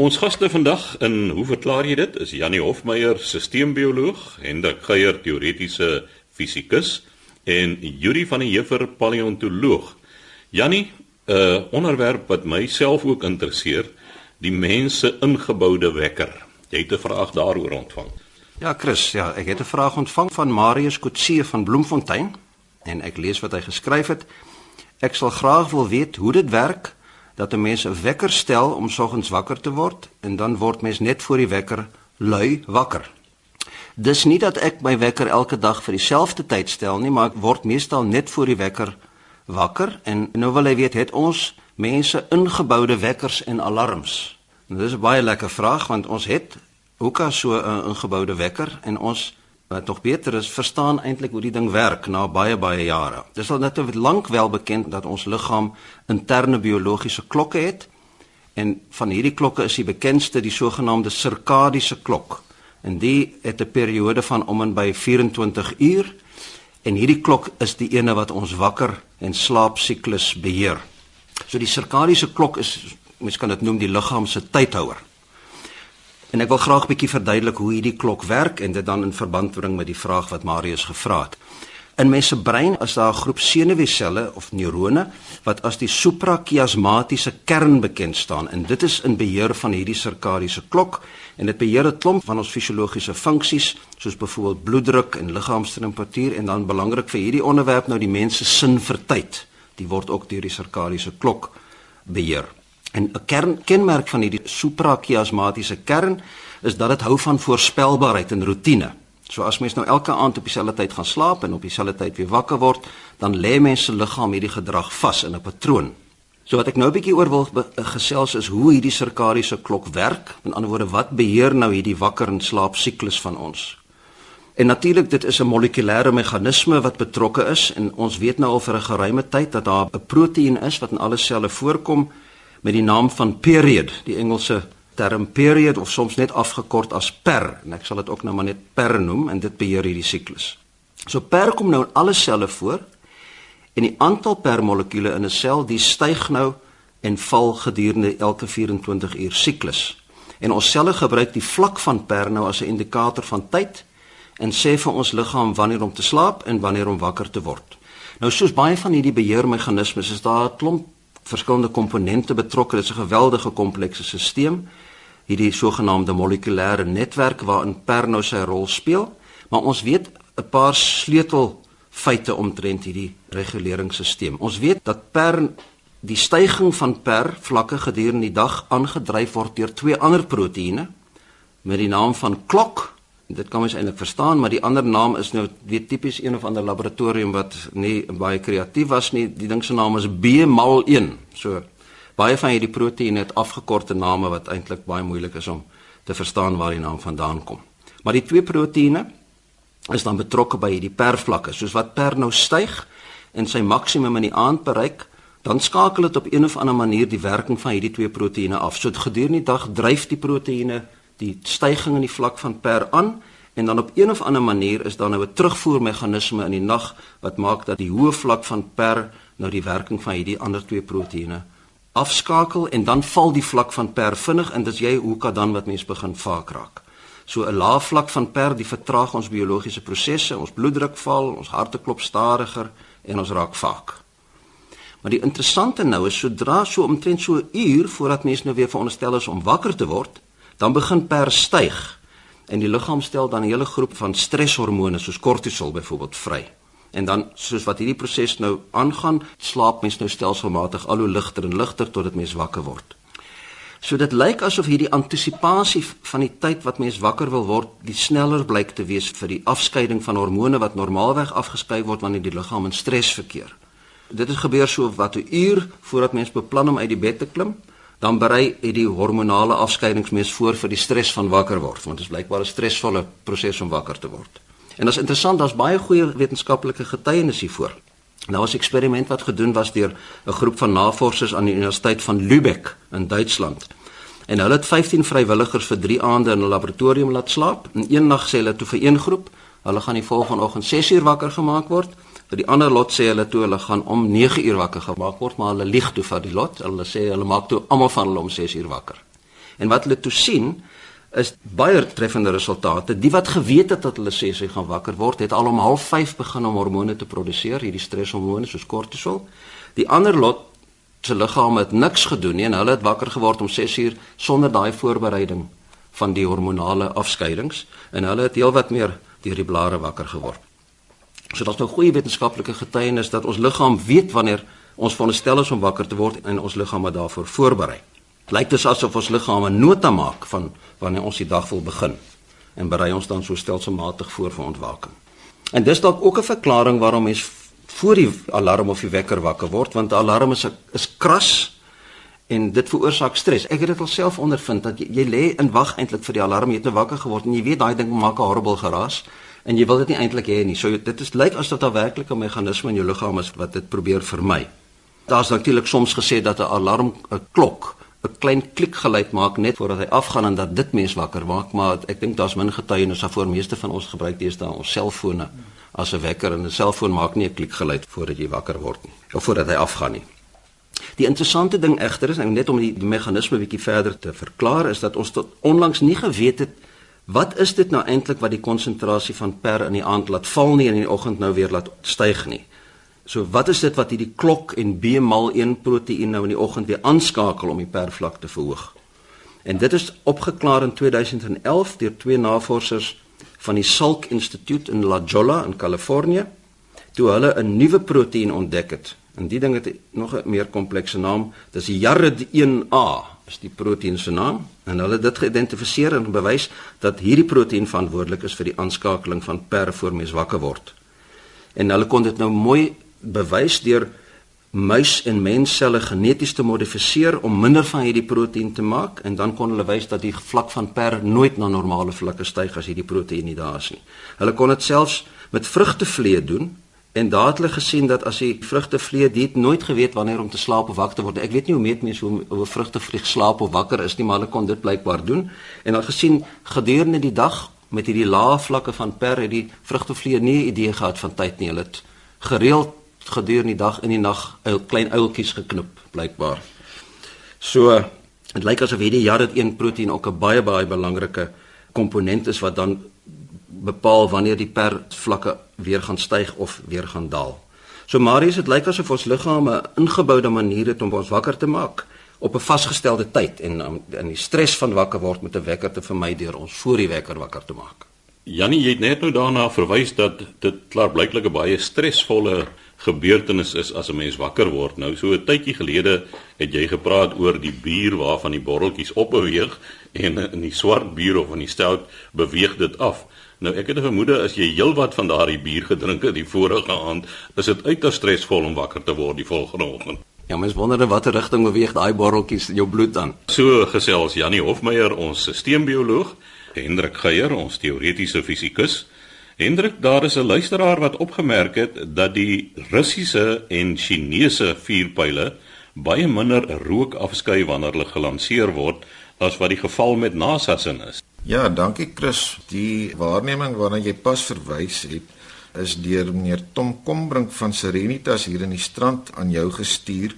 Ons gaste vandag in hoe verklaar jy dit is Janie Hofmeyer, sisteembioloog, Hendrik Geier, teoretiese fisikus en Yuri van der Heever, paleontoloog. Janie, 'n uh, onderwerp wat myself ook interesseer, die mense ingeboude wekker. Jy het 'n vraag daaroor ontvang. Ja, Chris, ja, ek het 'n vraag ontvang van Marius Kotse van Bloemfontein en ek lees wat hy geskryf het. Ek sal graag wil weet hoe dit werk dat 'n mens 'n wekker stel om soggens wakker te word en dan word mens net voor die wekker lui wakker. Dis nie dat ek my wekker elke dag vir dieselfde tyd stel nie, maar ek word meestal net voor die wekker wakker en nou wil hy weet het ons mense ingeboude wekkers en alarms. En dis 'n baie lekker vraag want ons het al so 'n ingeboude wekker en ons wat nog beter is verstaan eintlik hoe die ding werk na baie baie jare. Dis al net lank wel bekend dat ons liggaam interne biologiese klokke het en van hierdie klokke is die bekendste die sogenaamde sirkadiese klok. En die het 'n periode van om en by 24 uur en hierdie klok is die ene wat ons wakker en slaapsiklus beheer. So die sirkadiese klok is mens kan dit noem die liggaam se tydhouer. En ek wil graag 'n bietjie verduidelik hoe hierdie klok werk en dit dan in verband bring met die vraag wat Marius gevra het. In mens se brein is daar 'n groep senuweeselle of neurone wat as die suprachiasmatiese kern bekend staan en dit is in beheer van hierdie sirkadiese klok en dit beheer 'n klomp van ons fisiologiese funksies soos byvoorbeeld bloeddruk en liggaamstemperatuur en dan belangrik vir hierdie onderwerp nou die mens se sin vir tyd. Die word ook deur die sirkadiese klok beheer. En 'n kernkenmerk van hierdie suprachiasmatiese kern is dat dit hou van voorspelbaarheid en rotine. So as mens nou elke aand op dieselfde tyd gaan slaap en op dieselfde tyd weer wakker word, dan lê mens se liggaam hierdie gedrag vas in 'n patroon. So wat ek nou 'n bietjie oor wil gesels is hoe hierdie sirkadiese klok werk. In ander woorde, wat beheer nou hierdie wakker en slaap siklus van ons? En natuurlik dit is 'n molekulêre meganisme wat betrokke is en ons weet nou al vir 'n geruime tyd dat daar 'n proteïen is wat in alle selle voorkom met die naam van period, die Engelse term period of soms net afgekort as per en ek sal dit ook nou maar net per noem en dit beheer hierdie siklus. So per kom nou in alle selle voor en die aantal per molekule in 'n sel die styg nou en val gedurende elke 24 uur siklus. En ons selle gebruik die vlak van per nou as 'n indikator van tyd en sê vir ons liggaam wanneer om te slaap en wanneer om wakker te word. Nou soos baie van hierdie beheermeganismes is daar 'n klomp verskillende komponente betrokke. Dit is 'n geweldige komplekse stelsel. Hierdie sogenaamde molekulêre netwerk waarin per nou sy rol speel, maar ons weet 'n paar sleutel feite omtrent hierdie reguleringsstelsel. Ons weet dat per die stygings van per vlakke gedurende die dag aangedryf word deur twee ander proteïene met die naam van klok Dit kan mens eintlik verstaan, maar die ander naam is nou weet tipies een of ander laboratorium wat nie baie kreatief was nie. Die ding se naam is B-mal1. So baie van hierdie proteïene het afgekorte name wat eintlik baie moeilik is om te verstaan waar die naam vandaan kom. Maar die twee proteïene is dan betrokke by hierdie pervlakke. Soos wat per nou styg en sy maksimum in die aand bereik, dan skakel dit op een of ander manier die werking van hierdie twee proteïene af. So gedurende die dag dryf die proteïene die stygings in die vlak van per aan en dan op een of ander manier is daar nou 'n terugvoermeganisme in die nag wat maak dat die hoë vlak van per nou die werking van hierdie ander twee proteïene afskakel en dan val die vlak van per vinnig en dis jy hoe kan dan wat mens begin vaak raak. So 'n lae vlak van per die vertraag ons biologiese prosesse, ons bloeddruk val, ons harte klop stadiger en ons raak vaak. Maar die interessante nou is sodra so omtrent so 'n uur voordat mens nou weer veronderstel is om wakker te word, dan begin per styg en die liggaam stel dan 'n hele groep van streshormone soos kortisol byvoorbeeld vry. En dan soos wat hierdie proses nou aangaan, slaap mens nou stelselmatig al hoe ligter en ligter totdat mens wakker word. So dit lyk asof hierdie antisipasie van die tyd wat mens wakker wil word, die sneller blyk te wees vir die afskeiding van hormone wat normaalweg afgeskei word wanneer die liggaam in stres verkeer. Dit het gebeur so wat 'n uur voordat mens beplan om uit die bed te klim dan berei hy die hormonale afskeidingsmees voor vir die stres van wakker word want dit is blykbaar 'n stresvolle proses om wakker te word. En dit is interessant, daar's baie goeie wetenskaplike getuienis hiervoor. Nou was 'n eksperiment wat gedoen was deur 'n groep van navorsers aan die Universiteit van Lübeck in Duitsland. En hulle het 15 vrywilligers vir 3 aande in 'n laboratorium laat slaap. In een nag sê hulle toe vir een groep, hulle gaan die volgende oggend 6 uur wakker gemaak word Vir die ander lot sê hulle toe hulle gaan om 9 uur wakker gemaak word, maar hulle lieg toe vir die lot. Hulle sê hulle maak toe almal van hulle om 6 uur wakker. En wat hulle toe sien is baie treffende resultate. Die wat geweet het dat hulle sê sy gaan wakker word, het al om 05:30 begin om hormone te produseer, hierdie streshormone soos kortisol. Die ander lot se liggaam het niks gedoen nie en hulle het wakker geword om 6uur sonder daai voorbereiding van die hormonale afskeidings en hulle het heelwat meer deur die blare wakker geword. So daar's nou goeie wetenskaplike getuienis dat ons liggaam weet wanneer ons veronderstel is om wakker te word en ons liggaam het daarvoor voorberei. Lyk dit asof ons liggaam 'n nota maak van wanneer ons die dag wil begin en berei ons dan so stelselmatig voor vir ontwaking. En dis dalk ook 'n verklaring waarom mens voor die alarm of die wekker wakker word want 'n alarm is is kras en dit veroorsaak stres. Ek het dit alself ondervind dat jy, jy lê in wag eintlik vir die alarm, jy het nou wakker geword en jy weet daai ding maak 'n horrible geraas en jy wil dit nie eintlik hê nie. So dit is lyk asof daar werklik 'n meganisme in jou liggaam is wat dit probeer vermy. Daar's natuurlik soms gesê dat 'n alarm 'n klok 'n klein klikgeluid maak net voordat hy afgaan en dat dit mens wakker maak, maar ek dink daar's min getuienis daarvoor meeste van ons gebruik deesdae ons selfone as 'n wekker en 'n selfoon maak nie 'n klikgeluid voordat jy wakker word nie of voordat hy afgaan nie. Die interessante ding egter is net om die, meganisme bietjie verder te verklaar is dat ons tot onlangs nie geweet het wat is dit nou eintlik wat die konsentrasie van per in die aand laat val nie en in die oggend nou weer laat styg nie. So wat is dit wat hierdie klok en B-mal1 proteïen nou in die oggend weer aanskakel om die pervlak te verhoog? En dit is opgeklaar in 2011 deur twee navorsers van die Salk Instituut in La Jolla in Kalifornië, toe hulle 'n nuwe proteïen ontdek het. En die ding het nog 'n meer komplekse naam, dis die JARD1A, is die proteïen se naam, en hulle het dit geïdentifiseer en bewys dat hierdie proteïen verantwoordelik is vir die aanskakeling van per voor mens wakker word. En hulle kon dit nou mooi bewys deur muis en mensselle geneties te modifiseer om minder van hierdie proteïen te maak en dan kon hulle wys dat die vlak van per nooit na normale vlakke styg as hierdie proteïen nie daar is nie. Hulle kon dit selfs met vrugtevlee doen en daar het hulle gesien dat as die vrugtevlee dit nooit geweet wanneer om te slaap of wakker word. Ek weet nie hoe meet mense hoe hoe vrugtevlieg slaap of wakker is nie, maar hulle kon dit blykbaar doen en hulle gesien gedurende die dag met hierdie lae vlakke van per het die vrugtevlee nie 'n idee gehad van tyd nie. Hulle het gereeld gedurende die dag en die nag ou klein uiltjies geknip blykbaar. So dit lyk asof hierdie jaar dit een proteïen ook 'n baie baie belangrike komponent is wat dan bepaal wanneer die per vlakke weer gaan styg of weer gaan daal. So Marius, dit lyk asof ons liggame 'n ingeboude manier het om ons wakker te maak op 'n vasgestelde tyd en in die stres van wakker word met 'n wekker te vermy deur ons voor die wekker wakker te maak. Jannie, jy het net nou daarna verwys dat dit klaarblijklik 'n baie stresvolle gebeurtenis is as 'n mens wakker word. Nou so 'n tydjie gelede het jy gepraat oor die bier waarvan die botteltjies opbeweeg en in die swart bier of in die stout beweeg dit af. Nou ek het 'n vermoede as jy heelwat van daardie bier gedrink het die vorige aand, is dit uiters stresvol om wakker te word die volgende oggend. Ja, mens wonder in watter rigting beweeg daai botteltjies in jou bloed dan. So gesels Janie Hofmeyer, ons sisteembioloog, Hendrik Geier, ons teoretiese fisikus, Hendrik, daar is 'n luisteraar wat opgemerk het dat die Russiese en Chinese vuurpyle baie minder rook afskei wanneer hulle gelanseer word as wat die geval met NASA se is. Ja, dankie Chris. Die waarneming waarna jy pas verwys het, is deur meneer Tom Kombrink van Serenitas hier in die strand aan jou gestuur.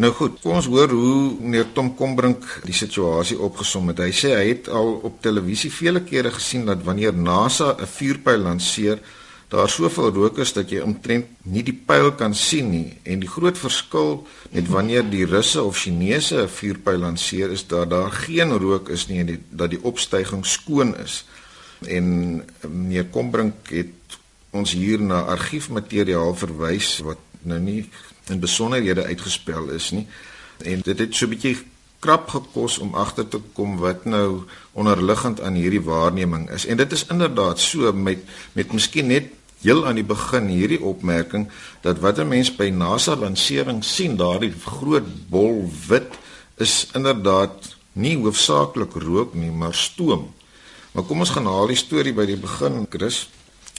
Nou goed, kom ons hoor hoe meneer Tom Kombrink die situasie opgesom het. Hy sê hy het al op televisie vele kere gesien dat wanneer NASA 'n vuurpyl lanseer, daar soveel rook is dat jy omtrent nie die pyl kan sien nie. En die groot verskil met wanneer die Russe of Chinese 'n vuurpyl lanseer is dat daar geen rook is nie en die, dat die opstyging skoon is. En meneer Kombrink het ons hier na argiefmateriaal verwys wat nou nie in besonderhede uitgespel is nie. En dit het so 'n bietjie krap gekos om agter te kom wat nou onderliggend aan hierdie waarneming is. En dit is inderdaad so met met miskien net heel aan die begin hierdie opmerking dat wat 'n mens by NASA lansering sien, daardie groot bol wit is inderdaad nie hoofsaaklik rook nie, maar stoom. Maar kom ons gaan haal die storie by die begin, Chris.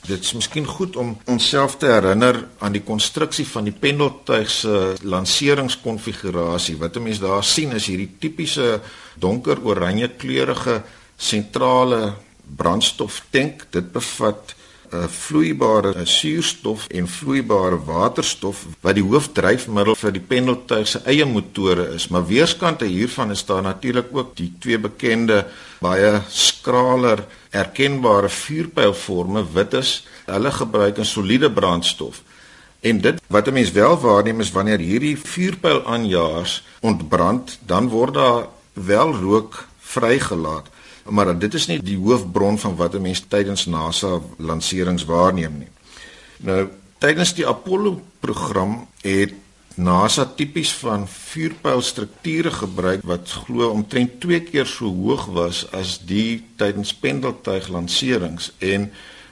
Dit is miskien goed om onsself te herinner aan die konstruksie van die pendeltuig se lanseringskonfigurasie. Wat 'n mens daar sien is hierdie tipiese donker oranje kleurige sentrale brandstoftank. Dit bevat 'n vloeibare suurstof en vloeibare waterstof wat die hoofdryfmiddel vir die pendeltuig se eie motore is. Maar weerskante hiervan is daar natuurlik ook die twee bekende baie skraler erkenbare vuurpylforme wit is. Hulle gebruik 'n soliede brandstof. En dit wat 'n mens wel waarneem is wanneer hierdie vuurpyl aanjaars ontbrand, dan word daar wel rook vrygelaat maar dit is nie die hoofbron van wat 'n mens tydens NASA lanserings waarneem nie. Nou tydens die Apollo program het NASA tipies van vuurpylstrukture gebruik wat glo omtrent 2 keer so hoog was as die tydens pendeltuig lanserings en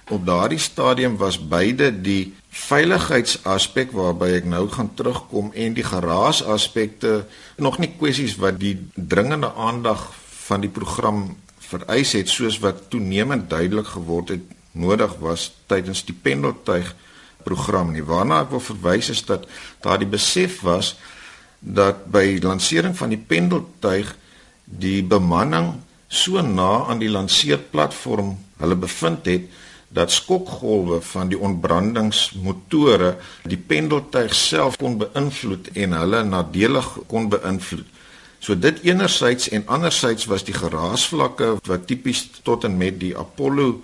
op daardie stadium was beide die veiligheidsaspek waarby ek nou gaan terugkom en die geraasaspekte nog nie kwessies wat die dringende aandag van die program vereis het soos wat toenemend duidelik geword het nodig was tydens die pendeltuig program nie. Waarna ek wil verwys is dat daar die besef was dat by lansering van die pendeltuig die bemanning so na aan die lanseerplatform hulle bevind het dat skokgolwe van die ontbrandingsmotore die pendeltuig self kon beïnvloed en hulle nadelig kon beïnvloed. So dit enerzijds en anderzijds was die geraasvlakke wat tipies tot en met die Apollo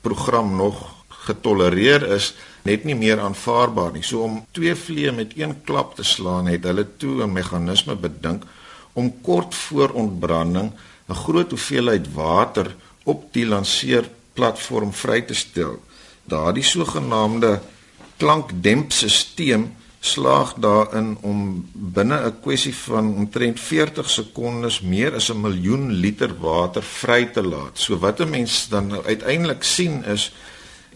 program nog getolereer is, net nie meer aanvaarbaar nie. So om twee vliee met een klap te slaan, het hulle toe 'n meganisme bedink om kort voor ontbranding 'n groot hoeveelheid water op die lanseerplatform vry te stel. Daardie sogenaamde klankdempstelsel slaag daarin om binne 'n kwessie van omtrent 40 sekondes meer as 'n miljoen liter water vry te laat. So wat 'n mens dan uiteindelik sien is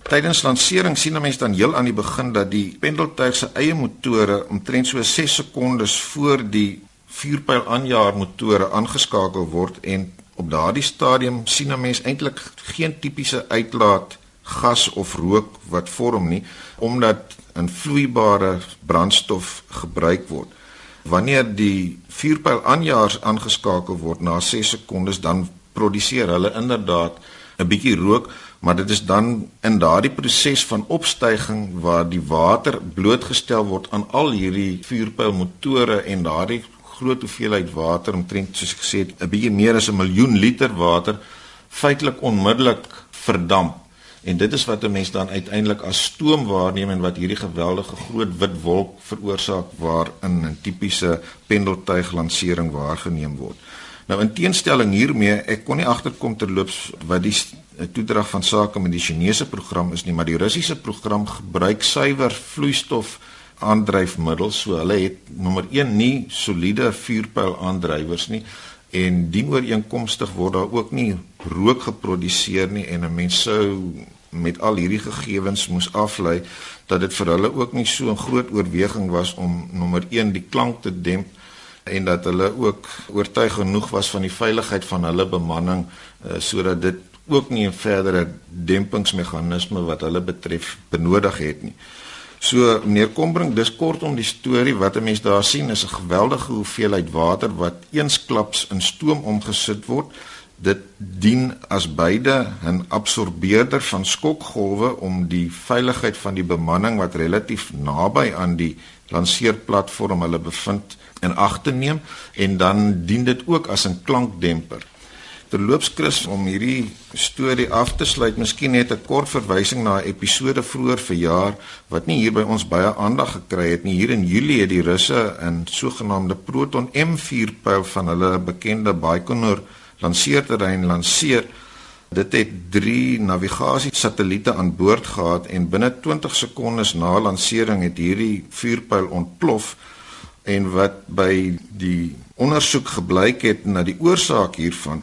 tydens lansering sien 'n mens dan heel aan die begin dat die pendeltuig se eie motore omtrent so 6 sekondes voor die vuurpyl aanjaer motore aangeskakel word en op daardie stadium sien 'n mens eintlik geen tipiese uitlaat gas of rook wat vorm nie omdat 'n vloeibare brandstof gebruik word. Wanneer die vuurpyl aanjaars aangeskakel word na 6 sekondes dan produseer hulle inderdaad 'n bietjie rook, maar dit is dan in daardie proses van opstyging waar die water blootgestel word aan al hierdie vuurpylmotore en daardie groot hoeveelheid water omtrent soos ek gesê het 'n bietjie meer as 'n miljoen liter water feitelik onmiddellik verdamp En dit is wat 'n mens dan uiteindelik as stoom waarneem en wat hierdie geweldige groot wit wolk veroorsaak waarin 'n tipiese pendeltuig lansering waargeneem word. Nou in teenstelling hiermee, ek kon nie agterkom terloops wat die toedrag van sake met die Chinese program is nie, maar die Russiese program gebruik suiwer vloeistof aandryfmiddels. So hulle het nommer 1 nie soliede vuurpyl aandrywers nie en dienooreenkomstig word daar ook nie rook geproduseer nie en 'n mens sou met al hierdie gegevens moes aflei dat dit vir hulle ook nie so 'n groot oorweging was om nommer 1 die klank te demp en dat hulle ook oortuig genoeg was van die veiligheid van hulle bemanning uh, sodat dit ook nie 'n verdere dempingsmeganisme wat hulle betref benodig het nie. So meneer Kombrink, dis kortom die storie wat 'n mens daar sien is 'n geweldige hoeveelheid water wat eensklaps in stoom omgesit word. Dit dien as beide 'n absorbeerder van skokgolwe om die veiligheid van die bemanning wat relatief naby aan die lanseerplatform hulle bevind in ag te neem en dan dien dit ook as 'n klankdemper. Terloops Chris om hierdie storie af te sluit, miskien net 'n kort verwysing na 'n episode vroeër verjaar wat nie hier by ons baie aandag gekry het nie. Hier in Julie het die Russe 'n sogenaamde Proton M4 pyl van hulle bekende Baikonur lanseerterrein lanseer. Dit het 3 navigasiesatelliete aan boord gehad en binne 20 sekondes na lansering het hierdie vuurpyl ontplof en wat by die ondersoek gebleik het na die oorsaak hiervan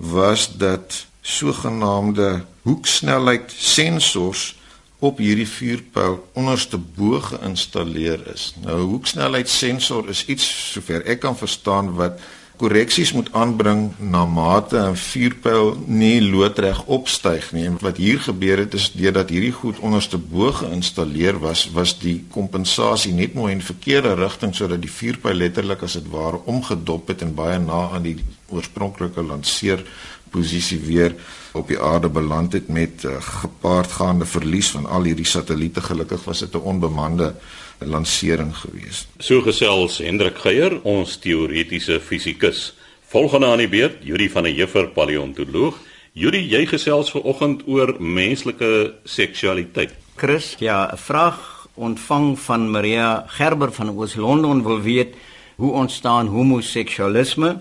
was dat sogenaamde hoeksnelheid sensors op hierdie vuurpyl onderste bo geïnstalleer is. Nou hoeksnelheid sensor is iets sover ek kan verstaan wat korreksies moet aanbring na mate 'n vuurpyl nie loodreg opstyg nie. En wat hier gebeur het is deurdat hierdie goed onderste bo geïnstalleer was, was die kompensasie net mooi in verkeerde rigting sodat die vuurpyl letterlik as dit ware omgedop het en baie na aan die oorspronklike lanseer posisie weer op die aarde beland het met uh, gepaardgaande verlies van al hierdie satelliete. Gelukkig was dit 'n onbemande lansering geweest. So gesels Hendrik Geier, ons teoretiese fisikus. Volgende aan die beurt, Yuri van der Heever, paleontoloog. Yuri, jy gesels ver oggend oor menslike seksualiteit. Chris, ja, 'n vraag ontvang van Maria Gerber van Oos-London wil weet hoe ontstaan homoseksualisme?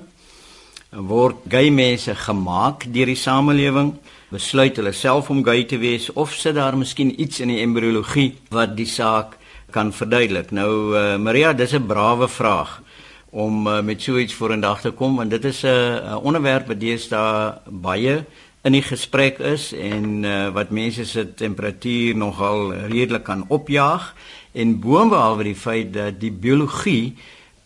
Word gay mense gemaak deur die samelewing besluit hulle self om gay te wees of sit daar miskien iets in die embriologie wat die saak kan verduidelik. Nou uh, Maria dis 'n brawe vraag om uh, met so iets vorendag te kom want dit is 'n uh, onderwerp wat deesdae baie in die gesprek is en uh, wat mense se temperatuur nogal redelik kan opjaag. En boonbehalwe die feit dat die biologie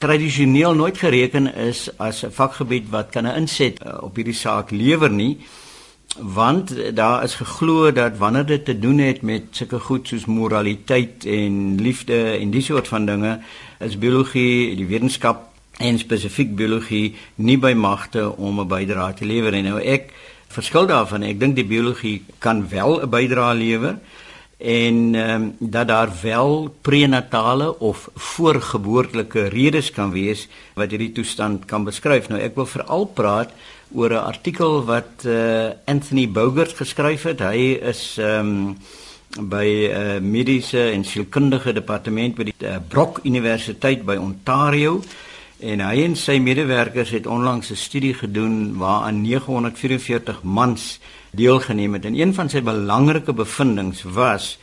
tradisioneel nooit gereken is as 'n vakgebied wat kan 'n inset uh, op hierdie saak lewer nie want daar is geglo dat wanneer dit te doen het met sulke goed soos moraliteit en liefde en die soort van dinge is biologie die wetenskap en spesifiek biologie nie by magte om 'n bydrae te lewer en nou ek verskil daarvan ek dink die biologie kan wel 'n bydrae lewer en ehm um, dat daar wel prenatale of voorgeboortelike redes kan wees wat hierdie toestand kan beskryf. Nou ek wil veral praat oor 'n artikel wat uh, Anthony Bogert geskryf het. Hy is ehm um, by 'n uh, mediese en sielkundige departement by die uh, Brock Universiteit by Ontario en hy en sy medewerkers het onlangs 'n studie gedoen waaraan 944 mans deelgeneem het en een van sy belangrike bevindinge was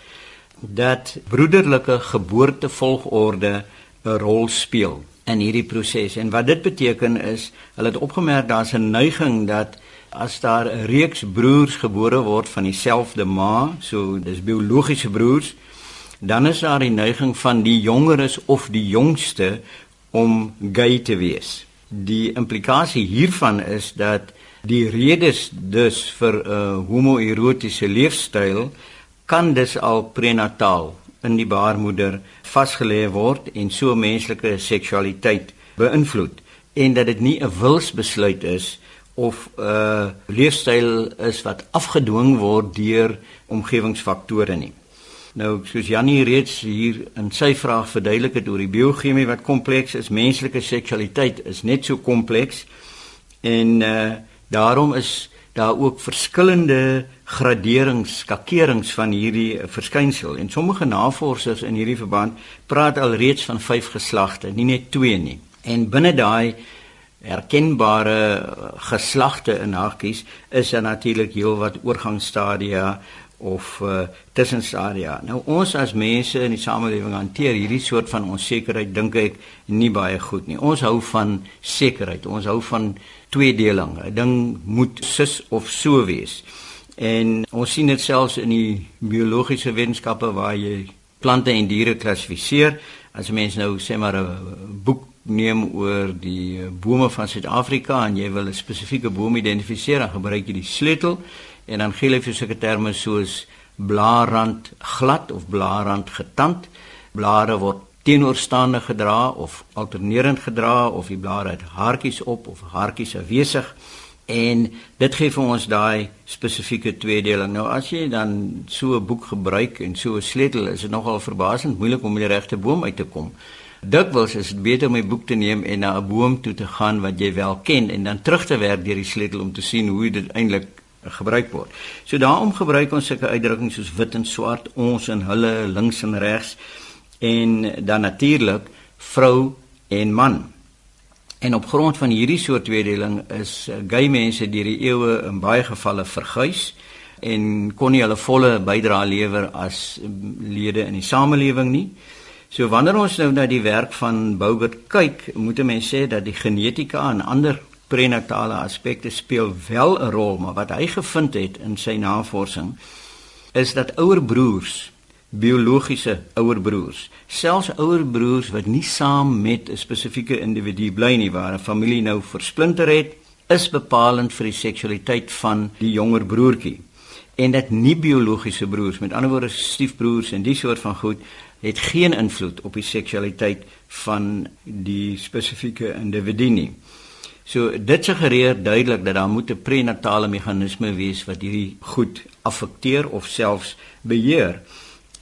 dat broederlike geboortevolgorde 'n rol speel in hierdie proses en wat dit beteken is hulle het opgemerk daar's 'n neiging dat as daar 'n reeks broers gebore word van dieselfde ma, so dis biologiese broers, dan is daar die neiging van die jongeres of die jongste om gay te wees. Die implikasie hiervan is dat Die redes dus vir 'n uh, homoerotiese leefstyl kan dus al prenataal in die baarmoeder vasgelê word en so menslike seksualiteit beïnvloed en dat dit nie 'n wilsbesluit is of 'n uh, leefstyl is wat afgedwing word deur omgewingsfaktore nie. Nou soos Jannie reeds hier in sy vraag verduidelik het oor die biochemie wat kompleks is, menslike seksualiteit is net so kompleks en uh Daarom is daar ook verskillende graderings, skakerings van hierdie verskynsel en sommige navorsers in hierdie verband praat alreeds van 5 geslagte, nie net 2 nie. En binne daai herkenbare geslagte in hakies is daar natuurlik heelwat oorgangsstadia of uh, tussenstadia. Nou ons as mense in die samelewing hanteer hierdie soort van onsekerheid dink ek nie baie goed nie. Ons hou van sekerheid. Ons hou van tweedeling. 'n Ding moet sis of so wees. En ons sien dit selfs in die biologiese wetenskappe waar jy plante en diere klassifiseer. As mens nou sê maar 'n boek neem oor die bome van Suid-Afrika en jy wil 'n spesifieke boom identifiseer, dan gebruik jy die sleutel en dan gee hulle vir sulke terme soos blaarrand glad of blaarrand getand. Blare word teenoorstaande gedra of alternerend gedra of die blare het haartjies op of haartjies afwesig en dit gee vir ons daai spesifieke tweedeling. Nou as jy dan so 'n boek gebruik en so 'n sleutel, is dit nogal verbasend moeilik om by die regte boom uit te kom. Dikwels is dit beter om 'n boek te neem en na 'n boom toe te gaan wat jy wel ken en dan terug te werk deur die sleutel om te sien hoe dit eintlik gebruik word. So daarom gebruik ons sulke uitdrukkings soos wit en swart, ons en hulle, links en regs en dan natuurlik vrou en man. En op grond van hierdie soort tweedeling is eh, gay mense deur die eeue in baie gevalle verguis en kon nie hulle volle bydrae lewer as lede in die samelewing nie. So wanneer ons nou na die werk van Boubert kyk, moet mense sê dat die genetika en ander prenatale aspekte speel wel 'n rol, maar wat hy gevind het in sy navorsing is dat ouer broers biologiese ouer broers, selfs ouer broers wat nie saam met 'n spesifieke individu bly nie waar 'n familie nou versplinter het, is bepalend vir die seksualiteit van die jonger broertjie. En dat nie biologiese broers, met ander woorde stiefbroers en die soort van goed, het geen invloed op die seksualiteit van die spesifieke individu nie. So dit suggereer duidelik dat daar moet 'n prenatale meganisme wees wat hierdie goed affekteer of selfs beheer.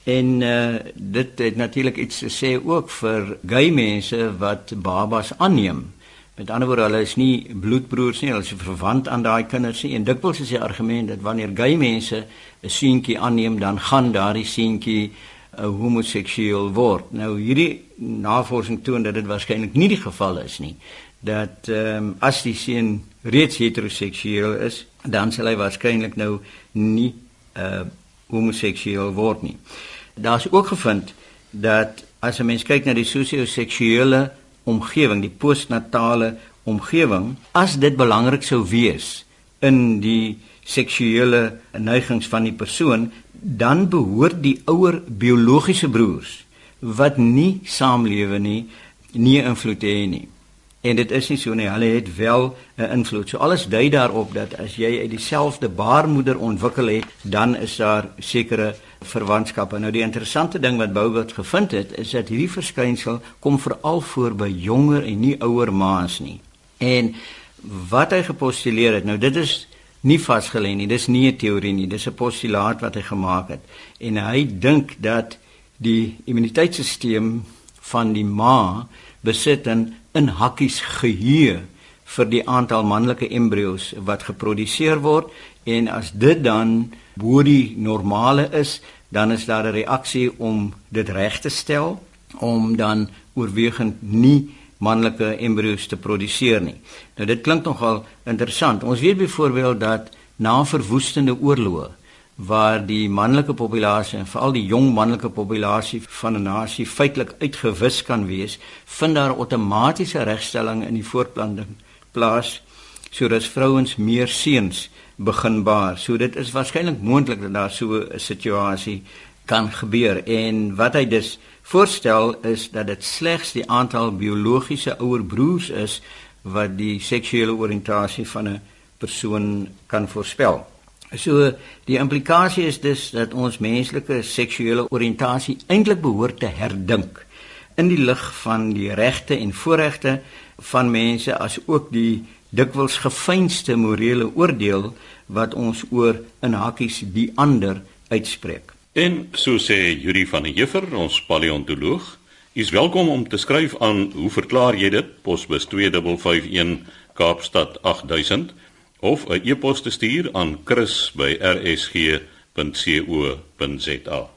En uh, dit het natuurlik iets te sê ook vir gay mense wat babas aanneem. Met ander woorde, hulle is nie bloedbroers nie, hulle is verwant aan daai kinders nie. En dikwels is die argument dat wanneer gay mense 'n seentjie aanneem, dan gaan daardie seentjie 'n homoseksueel word. Nou hierdie navorsing toon dat dit waarskynlik nie die geval is nie. Dat ehm um, as die seun reeds heteroseksueel is, dan sal hy waarskynlik nou nie uh, homoseksueel word nie. Daar's ook gevind dat as 'n mens kyk na die sosio-seksuele omgewing, die postnatale omgewing, as dit belangrik sou wees in die seksuele neigings van die persoon, dan behoort die ouer biologiese broers wat nie saamlewe nie, nie invloed hê nie. En dit is nie so nie, hulle het wel 'n invloed. So alles dui daarop dat as jy uit dieselfde baarmoeder ontwikkel het, dan is daar sekere verwantskappe. Nou die interessante ding wat Bougert gevind het, is dat hierdie verskynsel kom veral voor by jonger en nie ouer ma's nie. En wat hy gepostuleer het, nou dit is nie vasgelê nie, dis nie 'n teorie nie, dis 'n postulaat wat hy gemaak het. En hy dink dat die immuniteitstelsel van die ma besit 'n in hakkies geheue vir die aantal manlike embrio's wat geproduseer word en as dit dan bo die normale is, dan is daar 'n reaksie om dit reg te stel om dan oorwegend nie manlike embrio's te produseer nie. Nou dit klink nogal interessant. Ons weet byvoorbeeld dat na verwoestende oorloë waar die manlike populasie en veral die jong manlike populasie van 'n nasie feitelik uitgewis kan wees, vind daar outomatiese regstelling in die voortplanting plaas sodat vrouens meer seuns begin baar. So dit is waarskynlik moontlik dat daar so 'n situasie kan gebeur en wat hy dus voorstel is dat dit slegs die aantal biologiese ouer broers is wat die seksuele oriëntasie van 'n persoon kan voorspel. So die implikasie is dus dat ons menslike seksuele oriëntasie eintlik behoort te herdink in die lig van die regte en voorregte van mense as ook die dikwels gefeinste morele oordeel wat ons oor in hakkies die ander uitspreek. En so sê Yuri van der Heever, ons paleontoloog, is welkom om te skryf aan hoe verklaar jy dit? Posbus 2551 Kaapstad 8000 of 'n e-pos te stuur aan chris@rsg.co.za.